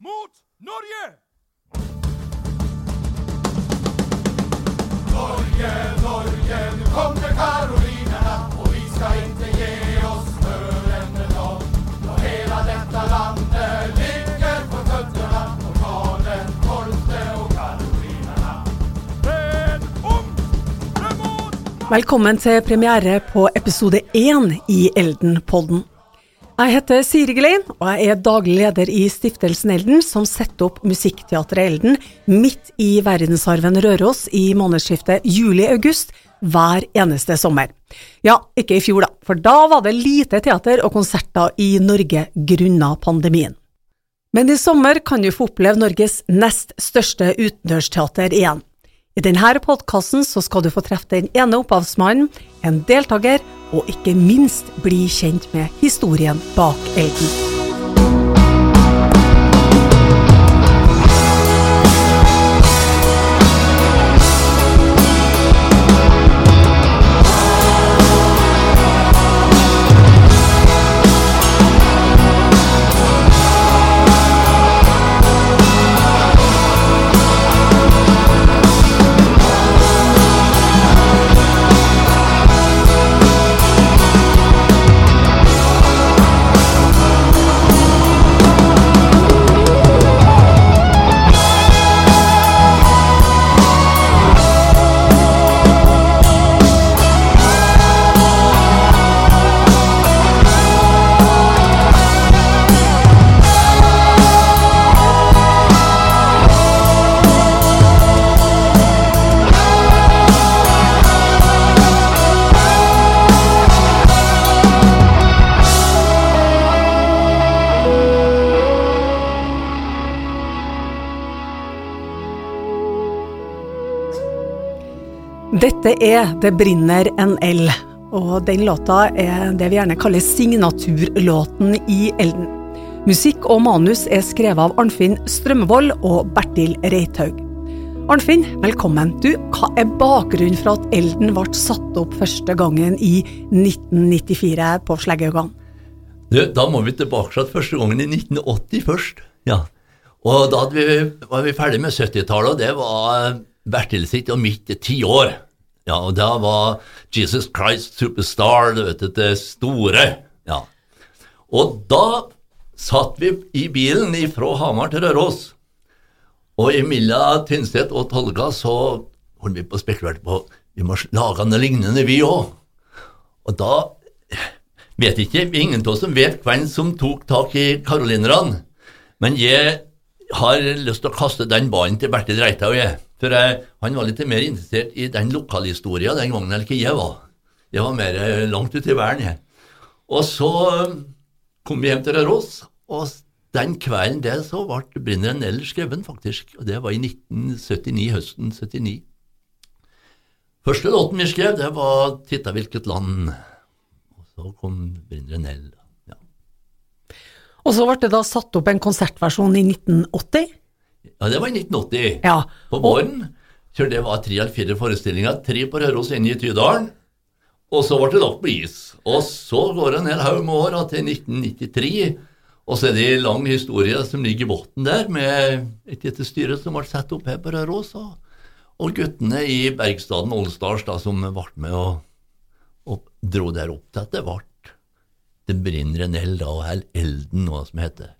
mot Norge! Norge, Norge, nå kommer karolinerna og vi skal ikke gi oss før den nå. Når hele dette landet ligger på føttene, och Karl. En ung fremot Velkommen til premiere på episode én i Elden-podden. Jeg heter Siri Gelein, og jeg er daglig leder i Stiftelsen Elden, som setter opp Musikkteatret Elden midt i verdensarven Røros i månedsskiftet juli-august hver eneste sommer. Ja, ikke i fjor da, for da var det lite teater og konserter i Norge grunnet pandemien. Men i sommer kan du få oppleve Norges nest største utendørsteater igjen. I denne podkasten skal du få treffe den ene opphavsmannen, en deltaker, og ikke minst bli kjent med historien bak Elden. Dette er Det brinner en L, og den låta er det vi gjerne kaller signaturlåten i Elden. Musikk og manus er skrevet av Arnfinn Strømvold og Bertil Reithaug. Arnfinn, velkommen. Du, hva er bakgrunnen for at Elden ble satt opp første gangen i 1994 på Sleggehaugan? Da må vi tilbake til første gangen i 1980 først. Ja. Og da vi, var vi ferdig med 70-tallet, og det var Bertil sitt og mitt tiår. Ja, og da var Jesus Christ Superstar, du vet, det store. Ja. Og da satt vi i bilen fra Hamar til Røros. Og Emilia Tynstedt og Tolga så holdt vi på å spekulere på vi må lage noe lignende, vi òg. Og da vet ikke, ingen av oss som vet hvem som tok tak i karolinerne. Men jeg har lyst til å kaste den ballen til Bertil Reitau, jeg. For jeg, han var litt mer interessert i den lokalhistoria den gangen enn ikke jeg var. Jeg var mer eh, langt ute i verden, jeg. Og så eh, kom vi hjem til Røros, og den kvelden der så ble Brinner en L skrevet, faktisk. Og det var i 1979, høsten 79. Første låten vi skrev, det var 'Titta hvilket land'. Og så kom Brinner en. Ja. Og så ble det da satt opp en konsertversjon i 1980. ja, det var i 1980. Ja, På våren. Så det var tre eller fire forestillinger. Tre på Røros, inne i Tydalen. Og så ble det lagt på is. Og så går det en hel haug med år og til 1993. Og så er det en lang historie som ligger i bunnen der, med et lite styre som ble satt opp her på Røros. Og, og guttene i Bergstaden Allstars da, som ble med og, og dro der opp til at det ble Det brenner en eld, da, og Elden, noe som heter.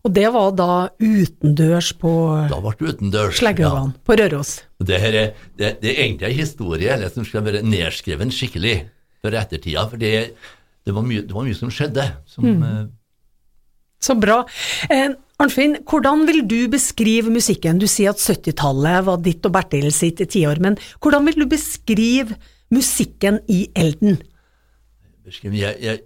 Og det var da utendørs på Da ble det utendørs. ja. på Røros. Det, her er, det, det er egentlig en historie eller, som skal være nedskrevet skikkelig for ettertida. For det, det, var mye, det var mye som skjedde. Som, eh, Så bra. Eh, Arnfinn, hvordan vil du beskrive musikken? Du sier at 70-tallet var ditt og Bertil sitt tiår, men hvordan vil du beskrive musikken i Elden? jeg, jeg,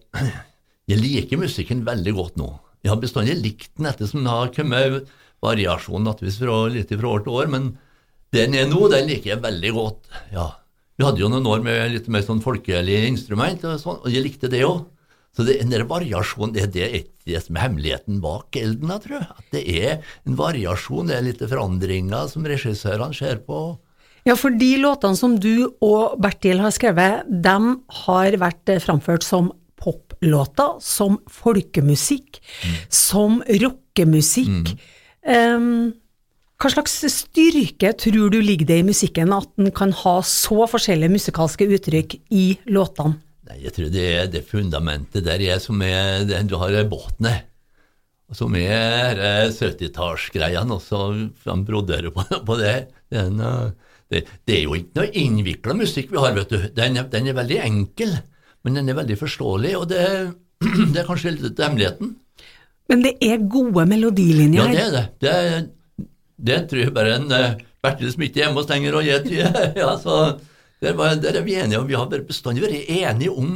jeg liker musikken veldig godt nå. Jeg har bestandig likt den ettersom det har kommet variasjon naturligvis fra, litt fra år til år, men den er nå, den liker jeg veldig godt. ja. Vi hadde jo noen år med litt mer sånn folkelig instrument, og, sånn, og jeg likte det òg. Så det, den der variasjonen, det, det er det som er hemmeligheten bak Elden, jeg tror. At det er en variasjon, det er litt forandringer som regissørene ser på. Ja, for de låtene som du og Bertil har skrevet, de har vært framført som poplåter, som folkemusikk, som rockemusikk. Ehm, hva slags styrke tror du ligger det i musikken at den kan ha så forskjellige musikalske uttrykk i låtene? Nei, jeg tror det er det fundamentet der er som er den Du har båtene, som er eh, 70-tallsgreiene, og så broderer på, på det. Den, eh, det. Det er jo ikke noe innvikla musikk vi har, vet du. Den den er veldig enkel, men den er veldig forståelig, og det, det er kanskje litt hemmeligheten. Men det er gode melodilinjer Ja, det er det. Det, er, det tror jeg bare en uh, Bertil som ikke er hjemme og stenger og gjeter. ja, så der, var, der er vi enige, og vi har bestandig vært enige om,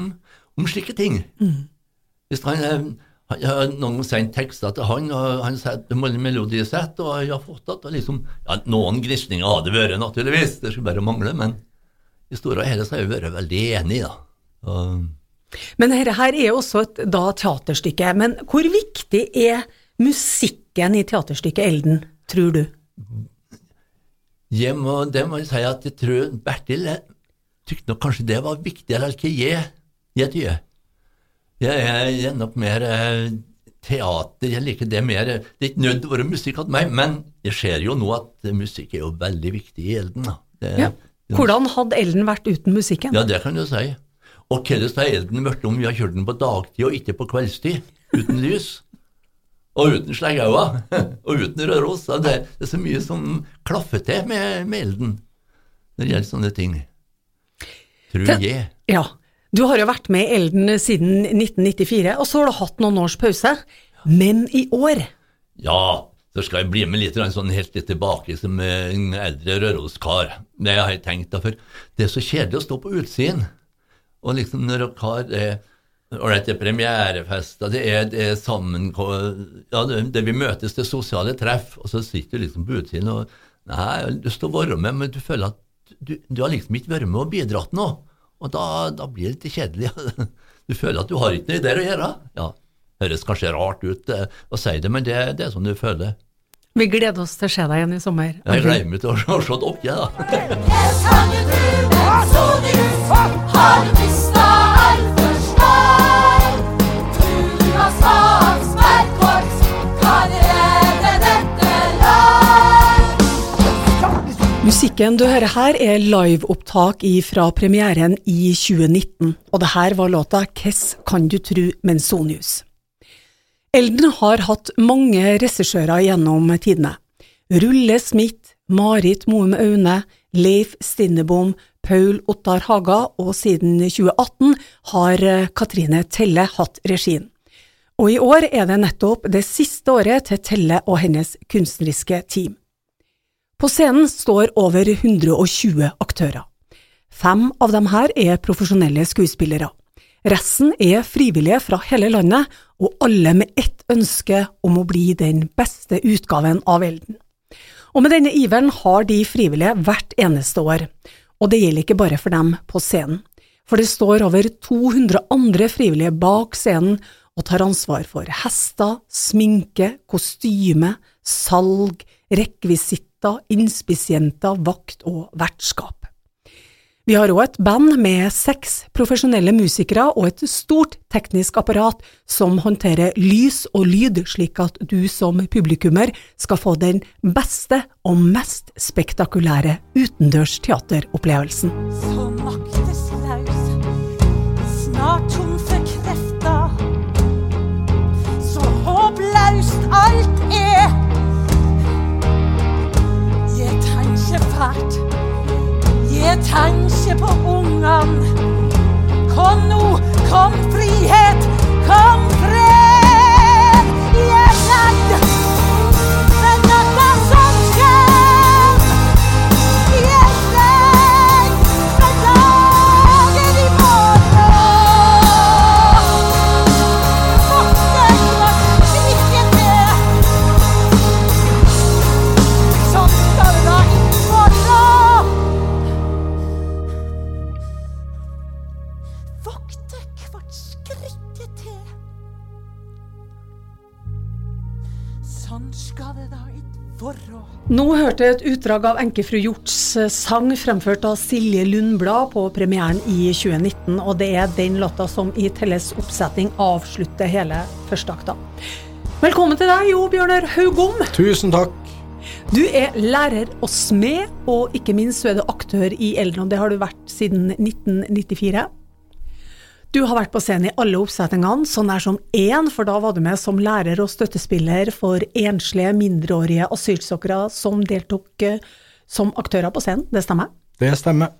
om slike ting. Hvis han, eh, han har noen sendt tekster til han, og han setter melodisett, og jeg har fått at liksom, ja, Noen gnisninger har det vært, naturligvis, det skulle bare mangle, men i store og hele så har vi vært veldig enige, da. Men dette her er jo også et da teaterstykke. Men hvor viktig er musikken i teaterstykket Elden, tror du? Jeg må, det må jeg si at jeg tror Bertil jeg tykte nok kanskje det var viktigere enn hva jeg, jeg tyr. Jeg, er- jeg er nok mer eh, teater, jeg liker det mer Det er ikke nødt til å være musikk hos meg, men jeg ser jo nå at musikk er jo veldig viktig i Elden. Det, Ja. Hvordan hadde Elden vært uten musikken? Ja, det kan du si. Og hvordan har Elden blitt om vi har kjørt den på dagtid og ikke på kveldstid, uten lys? Og uten sleggauer, og uten Røros. Det, det er så mye som klaffer til med, med Elden når det gjelder sånne ting. Tror jeg. Ja. Du har jo vært med i Elden siden 1994, og så har du hatt noen års pause. Men i år Ja, så skal jeg bli med litt sånn helt litt tilbake som en eldre Røros-kar. Det har jeg tenkt da, for det er så kjedelig å stå på utsiden. Og liksom når dere har det Ålreit, det er premierefester, det er, det er sammen... Ja, det, det vi møtes til sosiale treff, og så sitter du liksom på utsiden og Nei, jeg har lyst til å være med, men du føler at du, du har liksom ikke vært med og bidratt nå. Og da, da blir det litt kjedelig. Du føler at du har ikke noe der å gjøre. Ja, Høres kanskje rart ut eh, å si det, men det, det er sånn du føler. Vi gleder oss til å se deg igjen i sommer. Jeg gleder meg til å se dere, da. Jeg kan Musikken du hører her er liveopptak fra premieren i 2019, og det her var låta Kess kan du tru Mensonius. Elden har hatt mange regissører gjennom tidene. Rulle Smith, Marit Moum Aune, Leif Stinnebom, Paul Ottar Haga, og siden 2018 har eh, Katrine Telle hatt regien. Og i år er det nettopp det siste året til Telle og hennes kunstneriske team. På scenen står over 120 aktører. Fem av dem her er profesjonelle skuespillere. Resten er frivillige fra hele landet, og alle med ett ønske om å bli den beste utgaven av Elden. Og med denne iveren har de frivillige hvert eneste år, og det gjelder ikke bare for dem på scenen. For det står over 200 andre frivillige bak scenen og tar ansvar for hester, sminke, kostyme, salg, rekvisitter, innspissjenter, vakt og vertskap. Vi har òg et band med seks profesjonelle musikere og et stort teknisk apparat som håndterer lys og lyd, slik at du som publikummer skal få den beste og mest spektakulære utendørs teateropplevelsen. Så makteslaus, snart tom hørte et utdrag av Enkefru Hjorts eh, sang fremført av Silje Lundblad på premieren i 2019, og det er den låta som i Telles oppsetning avslutter hele førsteakta. Velkommen til deg, Jo Bjørnar Haugom. Tusen takk. Du er lærer og smed, og ikke minst så er du aktør i Eldron. det har du vært siden 1994. Du har vært på scenen i alle oppsetningene, så nær som én, for da var du med som lærer og støttespiller for enslige mindreårige asylsøkere som deltok eh, som aktører på scenen, det stemmer? Det stemmer.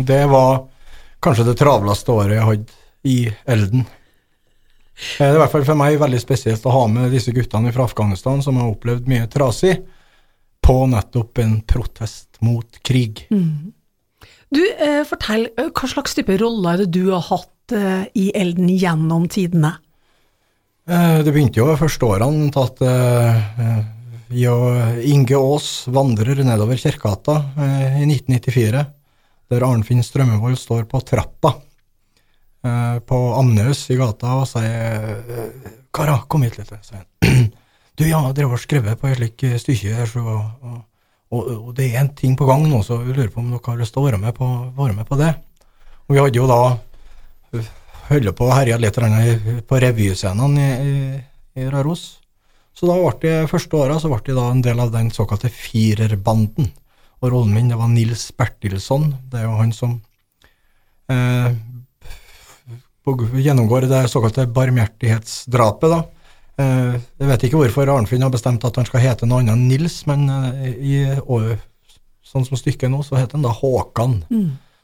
Og det var kanskje det travleste året jeg hadde i Elden. Det er i hvert fall for meg veldig spesielt å ha med disse guttene fra Afghanistan som har opplevd mye trasig, på nettopp en protest mot krig. Du, eh, fortell, eh, hva slags type roller er det du har hatt eh, i Elden gjennom tidene? Eh, Det begynte jo første årene at eh, eh, og Inge Aas vandrer nedover Kjerkegata i 1994, der Arnfinn Strømmevold står på trappa på Amnøs i gata og sier 'Kara, kom hit litt', sier han. 'Du, ja, dere har skrevet på et slikt stykke her, så, og, og, og det er en ting på gang nå, så vi lurer på om dere har lyst til å være med på, være med på det'. Og vi hadde jo da holdt på å herje litt på revyscenene i, i, i Raros. Så da ble det første året så ble da en del av den såkalte firerbanden. Og rollen min det var Nils Bertilsson. Det er jo han som eh, gjennomgår det såkalte barmhjertighetsdrapet, da. Eh, jeg vet ikke hvorfor Arnfinn har bestemt at han skal hete noe annet enn Nils, men eh, i, og, sånn som stykket nå, så heter han da Håkan.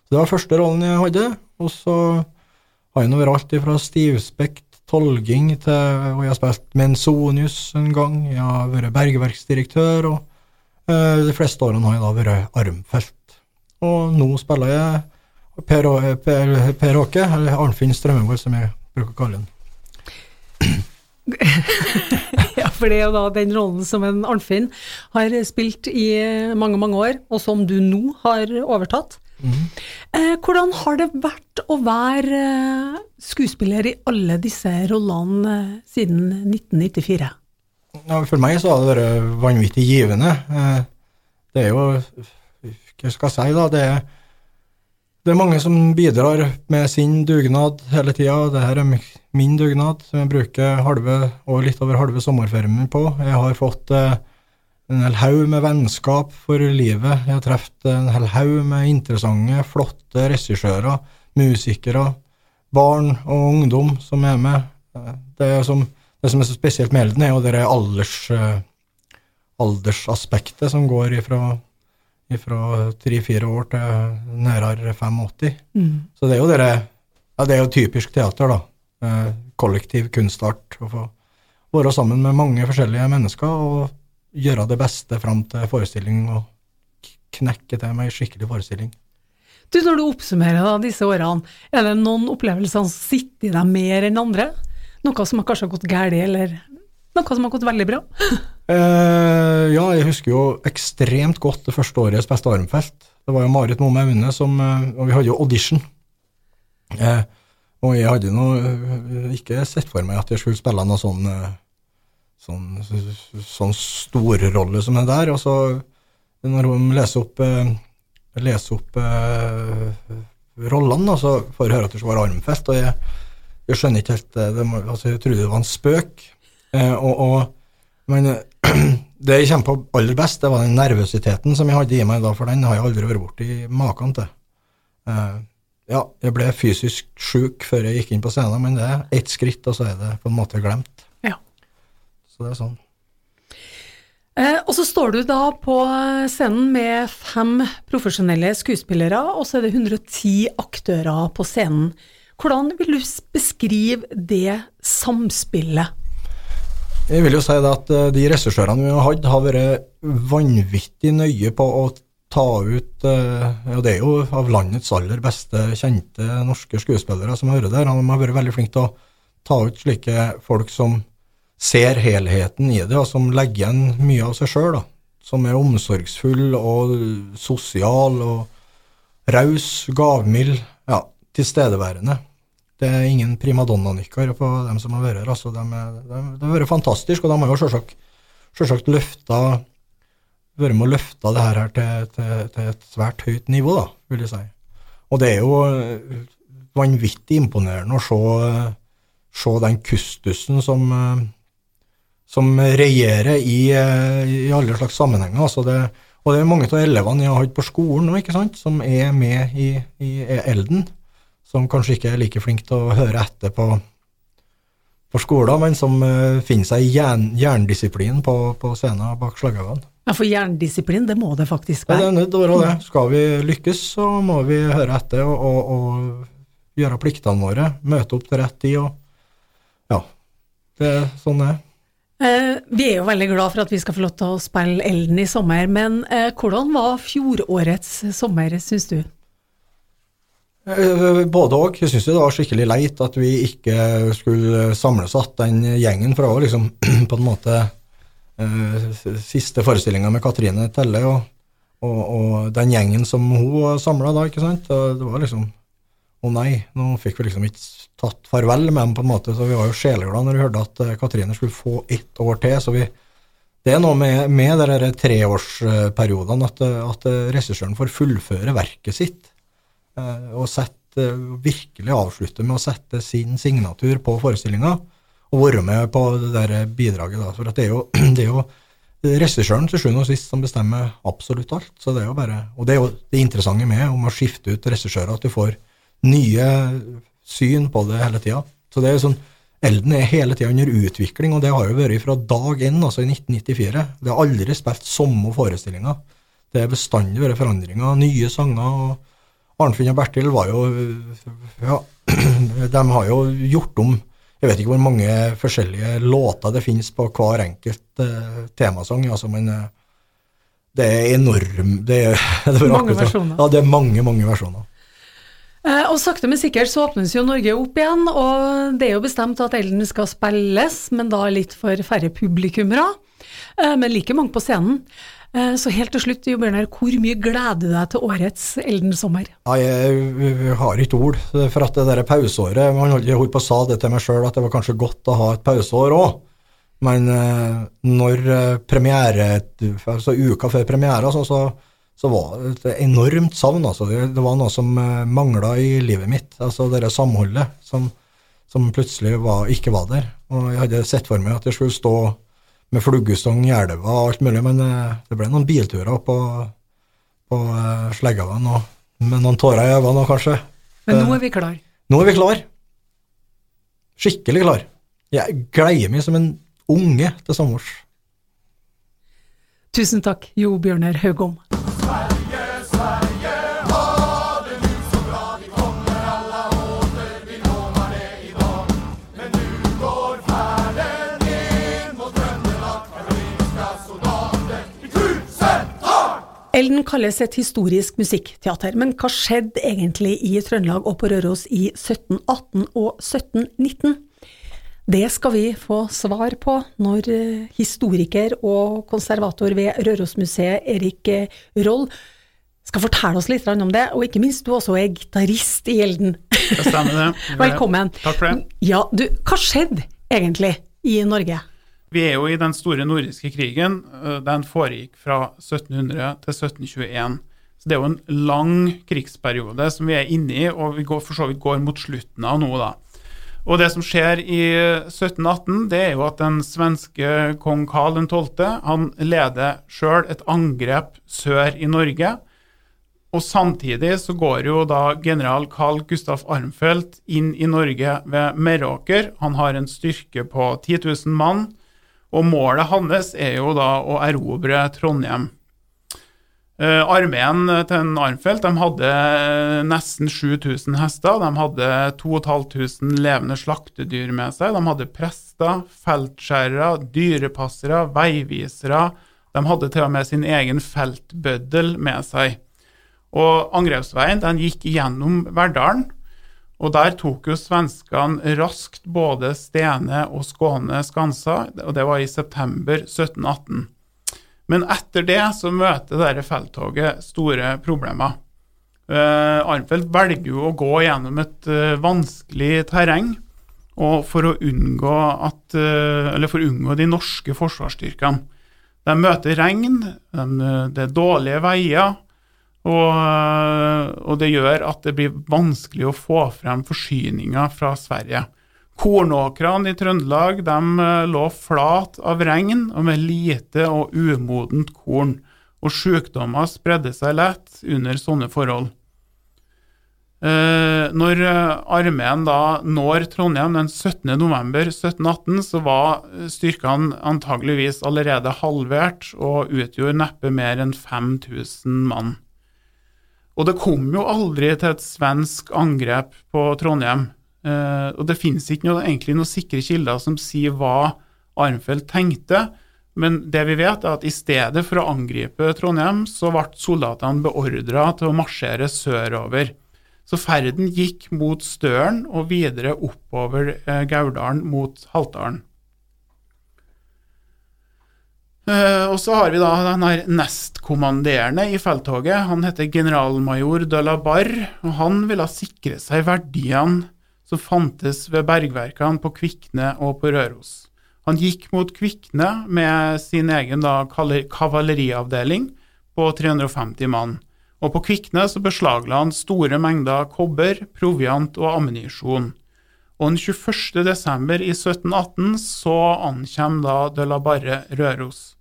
Så det var første rollen jeg hadde, og så har jo nå vært alt fra stivspekt tolging til Og jeg har spilt Mensonius en gang, jeg har vært bergverksdirektør, og eh, de fleste årene har jeg da vært armfelt. Og nå spiller jeg Per, per, per Åke, eller Arnfinn Strømmevold, som jeg bruker å kalle han. Ja, for det er jo da den rollen som en Arnfinn har spilt i mange, mange år, og som du nå har overtatt. Eh, hvordan har det vært å være eh, skuespiller i alle disse rollene eh, siden 1994? Ja, for meg så har det vært vanvittig givende. Det er jo Hva skal jeg si, da? Det er, det er mange som bidrar med sin dugnad hele tida. Det er min dugnad, som jeg bruker halve og litt over halve sommerferien min på. Jeg har fått eh, en hel haug med vennskap for livet. Jeg har truffet en hel haug med interessante, flotte regissører, musikere, barn og ungdom som er med. Det, er som, det som er så spesielt med Elden, er jo det alders, eh, aldersaspektet som går ifra, fra 3-4 år til nærmere 85. Så det er jo dere, ja, det er jo typisk teater, da. Eh, kollektiv kunstart. Å få være sammen med mange forskjellige mennesker og gjøre det beste fram til forestilling og knekke til med ei skikkelig forestilling. Du, når du oppsummerer da, disse årene, er det noen opplevelser som sitter i deg mer enn andre? Noe som har kanskje gått galt, eller noe som har gått veldig bra? Eh, ja, jeg husker jo ekstremt godt det første året Beste Armfelt. Det var jo Marit Momme Aune som eh, Og vi hadde jo audition. Eh, og jeg hadde nå eh, ikke sett for meg at jeg skulle spille noe sånn eh, sånn, sånn storrolle som det der. Og så, når hun leser opp eh, leser opp eh, rollene, så får jeg høre at det skal være armfest. og jeg, jeg skjønner ikke helt det. det altså, jeg trodde det var en spøk. Eh, og, og men eh, det jeg kommer på aller best, det var den nervøsiteten som jeg hadde i meg da, for den har jeg aldri vært borti maken til. Eh, ja, jeg ble fysisk sjuk før jeg gikk inn på scenen, men det er ett skritt, og så er det på en måte glemt. Så det er sånn. Eh, og så står du da på scenen med fem profesjonelle skuespillere, og så er det 110 aktører på scenen. Hvordan vil du beskrive det samspillet? Jeg vil jo si det at eh, de regissørene vi har hatt, har vært vanvittig nøye på å ta ut og Ja, det er jo av landets aller beste kjente norske skuespillere som hører der. De har vært veldig flinke til å ta ut slike folk som ser helheten i det, og som legger igjen mye av seg sjøl. Som er omsorgsfull og sosial og raus, gavmild, ja, tilstedeværende. Det er ingen primadonna-nykker på dem som har vært her. Altså, de det har vært fantastisk, og de har jo selvsagt, selvsagt løfta vært med å løfte det her til, til, til et svært høyt nivå, da, vil jeg si. Og det er jo eh, vanvittig imponerende å se, se den kustusen som, eh, som regjerer i, eh, i alle slags sammenhenger. Altså det, og det er mange av elevene jeg har hatt på skolen nå, ikke sant, som er med i, i Elden, som kanskje ikke er like flink til å høre etter på, på skolen, men som uh, finner seg i jern, jerndisiplin på, på scenen bak slagøynene. Ja, For jerndisiplin, det må det faktisk være. Ja, det er nødt til å være det. Skal vi lykkes, så må vi høre etter og, og, og gjøre pliktene våre. Møte opp til rett tid og Ja. Det er sånn det er. Eh, vi er jo veldig glad for at vi skal få lov til å spille Elden i sommer, men eh, hvordan var fjorårets sommer, syns du? Eh, Både òg. Jeg syns det var skikkelig leit at vi ikke skulle samles igjen, den gjengen. For det var liksom på en måte siste forestillinga med Katrine Telle og, og, og den gjengen som hun samla da, ikke sant. Det var liksom Å nei, nå fikk vi liksom ikke tatt farvel med dem, på en måte. Så vi var jo sjeleglade når vi hørte at eh, Katrine skulle få ett år til. så vi det er noe med, med de der treårsperiodene at, at regissøren får fullføre verket sitt eh, og sette, virkelig avslutte med å sette sin signatur på forestillinga, og være med på det der bidraget. Da. For det er jo, det er jo regissøren til sjuende og sist som bestemmer absolutt alt. Så det er jo bare, og det er jo det interessante med om å skifte ut regissører, at du får nye syn på det hele tida. Så det er sånn, Elden er hele tida under utvikling, og det har jo vært fra dag én, altså i 1994. Det har aldri spilt samme forestillinga. Det er bestandig vært forandringer, nye sanger. og Arnfinn og Bertil var jo Ja, de har jo gjort om Jeg vet ikke hvor mange forskjellige låter det finnes på hver enkelt eh, temasang, altså, men eh, det er enorm det er, det er Mange versjoner. Ja, det er mange, mange versjoner. Eh, og sakte, men sikkert så åpnes jo Norge opp igjen, og det er jo bestemt at Elden skal spilles, men da litt for færre publikummere, eh, men like mange på scenen. Eh, så helt til slutt, Jo Bjørnar, hvor mye gleder du deg til årets Elden-sommer? Ja, jeg, har ikke ord, for at det der pauseåret Man holdt, på å sa det til meg sjøl, at det var kanskje godt å ha et pauseår òg. Men når premiere, altså uka før premiere, så, så, så var det et enormt savn. Altså. Det, var noe som uh, mangla i livet mitt. Altså det samholdet som, som plutselig var, ikke var der. Og jeg hadde sett for meg at jeg skulle stå med fluggestong i elva og alt mulig, men eh, det ble noen bilturer på, på Sleggaven og med noen tårer i øynene kanskje. Men nå er vi klar. Nå er vi klar. Skikkelig klar. Jeg gleder meg som en unge til sommers. Tusen takk, Jo Bjørnar Haugom. Elden kalles et historisk musikkteater, men hva skjedde egentlig i Trøndelag og på Røros i 1718 og 1719? Det skal vi få svar på når eh, historiker og konservator ved Rørosmuseet Erik eh, Roll skal fortelle oss litt om det, og ikke minst du også er gitarist i Elden. Det stemmer det. Velkommen. Takk for det. Ja, du, hva skjedde egentlig i Norge? Vi er jo i den store nordiske krigen. øh, Den foregikk fra 1700 til 1721. Så det er jo en lang krigsperiode som vi er inne i, og vi går, for så vidt går mot slutten av nå, da. Og det som skjer i 1718, det er jo at den svenske kong Karl 12. han leder sjøl et angrep sør i Norge. Og samtidig så går jo da general Carl Gustaf Armfeldt inn i Norge ved Meråker. Han har en styrke på 10 000 mann, og målet hans er jo da å erobre Trondheim. Eh, armeen til en armfelt, de hadde nesten 7000 hester. De hadde 2500 levende slaktedyr med seg. De hadde prester, feltskjærere, dyrepassere, veivisere. De hadde til og med sin egen feltbøddel med seg. Og angrepsveien den gikk gjennom Verdalen. Og der tok jo svenskene raskt både Stene og Skåne skanser, og det var i september 1718. Men etter det så møter dette felttoget store problemer. Uh, Arnfeldt velger jo å gå gjennom et uh, vanskelig terreng og for å unngå at, uh, for å unngå de norske forsvarsstyrkene. De møter regn, de, det er dårlige veier, og, og det gjør at det blir vanskelig å få frem forsyninger fra Sverige. Kornåkrene i Trøndelag de eh, lå flat av regn og med lite og umodent korn, og sykdommer spredde seg lett under sånne forhold. Eh, når eh, armeen når Trondheim den 17. november 1718, så var eh, styrkene antageligvis allerede halvert og utgjorde neppe mer enn 5000 mann. Og det kom jo aldri til et svensk angrep på Trondheim. Eh, og det finnes ikke noe, egentlig noen sikre kilder som sier hva Arnfeldt tenkte. Men det vi vet, er at i stedet for å angripe Trondheim, så ble soldatene beordra til å marsjere sørover. Så ferden gikk mot Støren og videre oppover eh, mot Haltdalen. Eh, og så har vi da den her nestkommanderende i felttoget. Han heter generalmajor de la Barre, og han ville sikre seg verdiene som fantes ved bergverkene på Kvikne og på Røros. Han gikk mot Kvikne med sin egen da kavaleriavdeling på 350 mann. Og på Kvikne så beslagla han store mengder kobber, proviant og ammunisjon. Og den 21. desember i 1718 så ankommer da de la Barre Røros.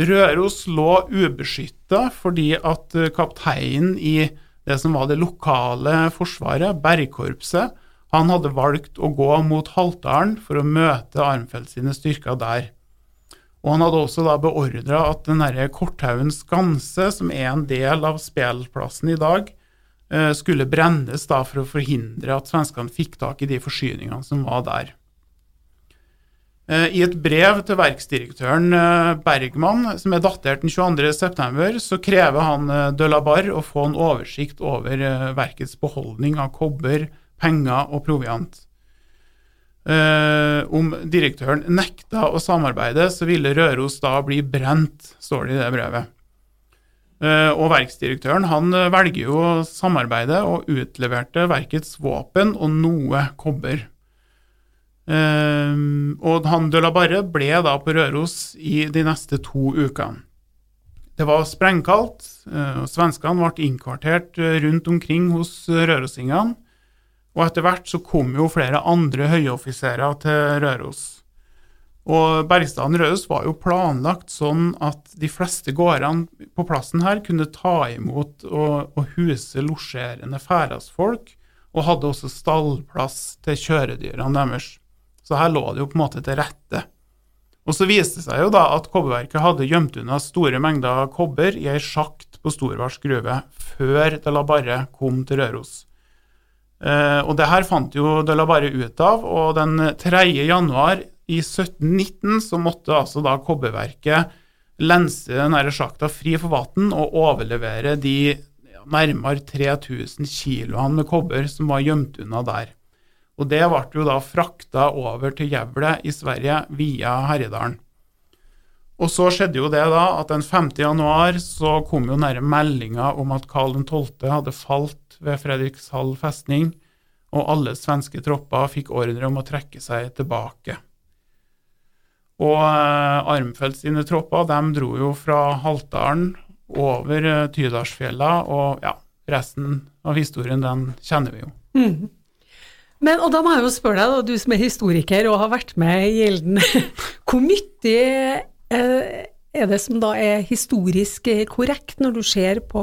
Røros lå ubeskytta fordi at eh, kapteinen i det som var det lokale forsvaret, bergkorpset, han hadde valgt å gå mot Haltdalen for å møte Arnfeldt sine styrker der. Og han hadde også da beordra at den derre Korthaugen skanse, som er en del av spelplassen i dag, eh, skulle brennes da for å forhindre at svenskene fikk tak i de forsyningene som var der. Eh, I et brev til verksdirektøren eh, Bergman, som er datert den 22.9, så krever han eh, de la Barre å få en oversikt over verkets beholdning av kobber, penger og proviant. Om direktøren nekta å samarbeide, så ville Røros da bli brent, står det i det brevet. Og verksdirektøren han velger jo å samarbeide og utleverte verkets våpen og noe kobber. Eh, og han de la Barre ble da på Røros i de neste to ukene. Det var sprengkaldt, eh, og svenskene ble innkvartert eh, rundt omkring hos eh, rørosingene. Og etter hvert så kom jo flere andre høyoffiserer til Røros. Og Bergstaden Røros var jo planlagt sånn at de fleste gårdene på plassen her kunne ta imot og, og huse losjerende færasfolk, og hadde også stallplass til kjøredyrene deres. Så her lå det jo på en måte til rette. Og så viste det seg jo da at kobberverket hadde gjemt unna store mengder kobber i ei sjakt på Storvars gruve før De la Barre kom til Røros. Eh, og det her fant jo De la Barre ut av, og den 3. januar i 1719 så måtte altså da kobberverket lense den her sjakta fri for vann og overlevere de nærmere 3000 kiloene med kobber som var gjemt unna der. Og det ble jo da frakta over til Gjevle i Sverige via Herjedalen. Og så skjedde jo det da at den 5. januar så kom jo nære meldinga om at Karl 12. hadde falt ved Fredrikshall festning, og alle svenske tropper fikk ordre om å trekke seg tilbake. Og eh, sine tropper de dro jo fra Haltdalen over eh, Tydalsfjella, og ja, resten av historien den kjenner vi jo. Men, og da må jeg jo spørre deg, du som er historiker og har vært med i Gjelden, hvor mye eh, er det som da er historisk eh, korrekt når du ser på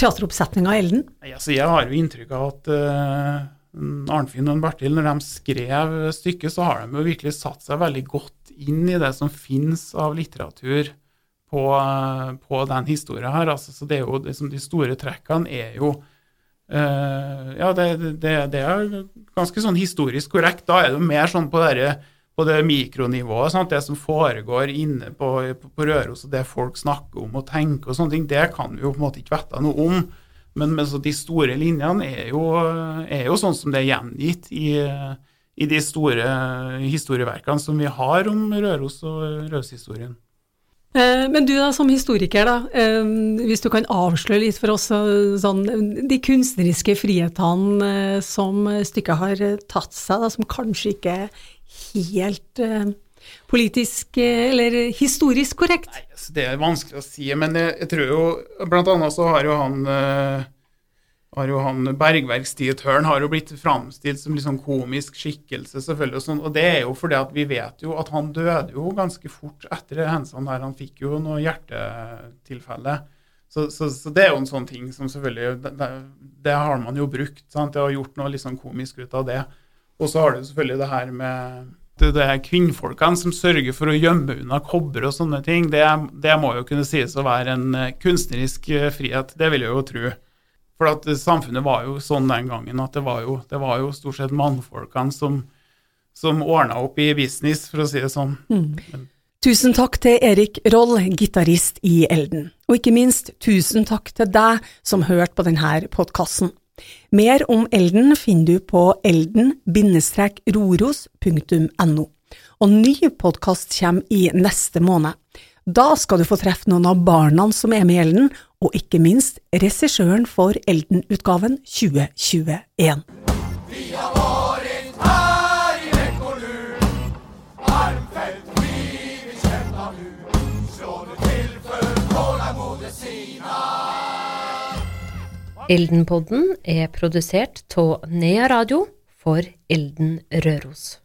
teateroppsetninga av Elden? Altså, jeg har jo inntrykk av at uh, Arnfinn og Bertil, når de skrev stykket, så har de jo virkelig satt seg veldig godt inn i det som finnes av litteratur på, eh, på den historien her. Altså, så det er jo liksom, De store trekkene er jo eh, Ja, det, det, det er ganske sånn historisk korrekt. Da er det mer sånn på det, på det mikronivået. Sant? Det som foregår inne på, på, Røros, og det folk snakker om og tenker og sånne ting, det kan vi jo på en måte ikke vite noe om. Men, men de store linjene er jo, er jo sånn som det er gjengitt i, i de store historieverkene som vi har om Røros og Røros-historien. Eh, Men du da, som historiker, da, eh, hvis du kan avsløre litt for oss eh, sånn, de kunstneriske frihetene som stykket har tatt seg, da, som kanskje ikke er helt politisk eller historisk korrekt? Nei, altså, Det er vanskelig å si, men jeg, jeg tror jo Blant annet så har jo han har jo han Bergverksdirektøren har jo blitt framstilt som sånn komisk skikkelse, selvfølgelig. Og, sånn, og det er jo fordi at vi vet jo at han døde jo ganske fort etter hendelsene der. Han fikk jo noe hjertetilfelle. Så, så, så, det er jo en sånn ting som selvfølgelig Det, det har man jo brukt. sant? Det har gjort noe sånn komisk ut av det. Og så har du selvfølgelig det her med det, det kvinnfolkene som sørger for å gjemme unna kobber og sånne ting. Det, det må jo kunne sies å være en eh, kunstnerisk eh, frihet. Det vil jeg jo tro. For at samfunnet var jo sånn den gangen at det var jo, det var jo stort sett mannfolkene som, som ordna opp i business, for å si det sånn. Mm. Tusen takk til Erik Roll, gitarist i Elden. Og ikke minst tusen takk til deg som hørte på denne podkasten. Mer om Elden finner du på elden-roros.no. Og ny podkast kommer i neste måned. Da skal du få treffe noen av barna som er med i Elden, og ikke minst regissøren for Elden-utgaven 2021. Vi har vært her i vekk. Armfelt blir vi kjempa nu. Slå det til for tålamodet sina. Eldenpodden er produsert av Nea Radio for Elden Røros.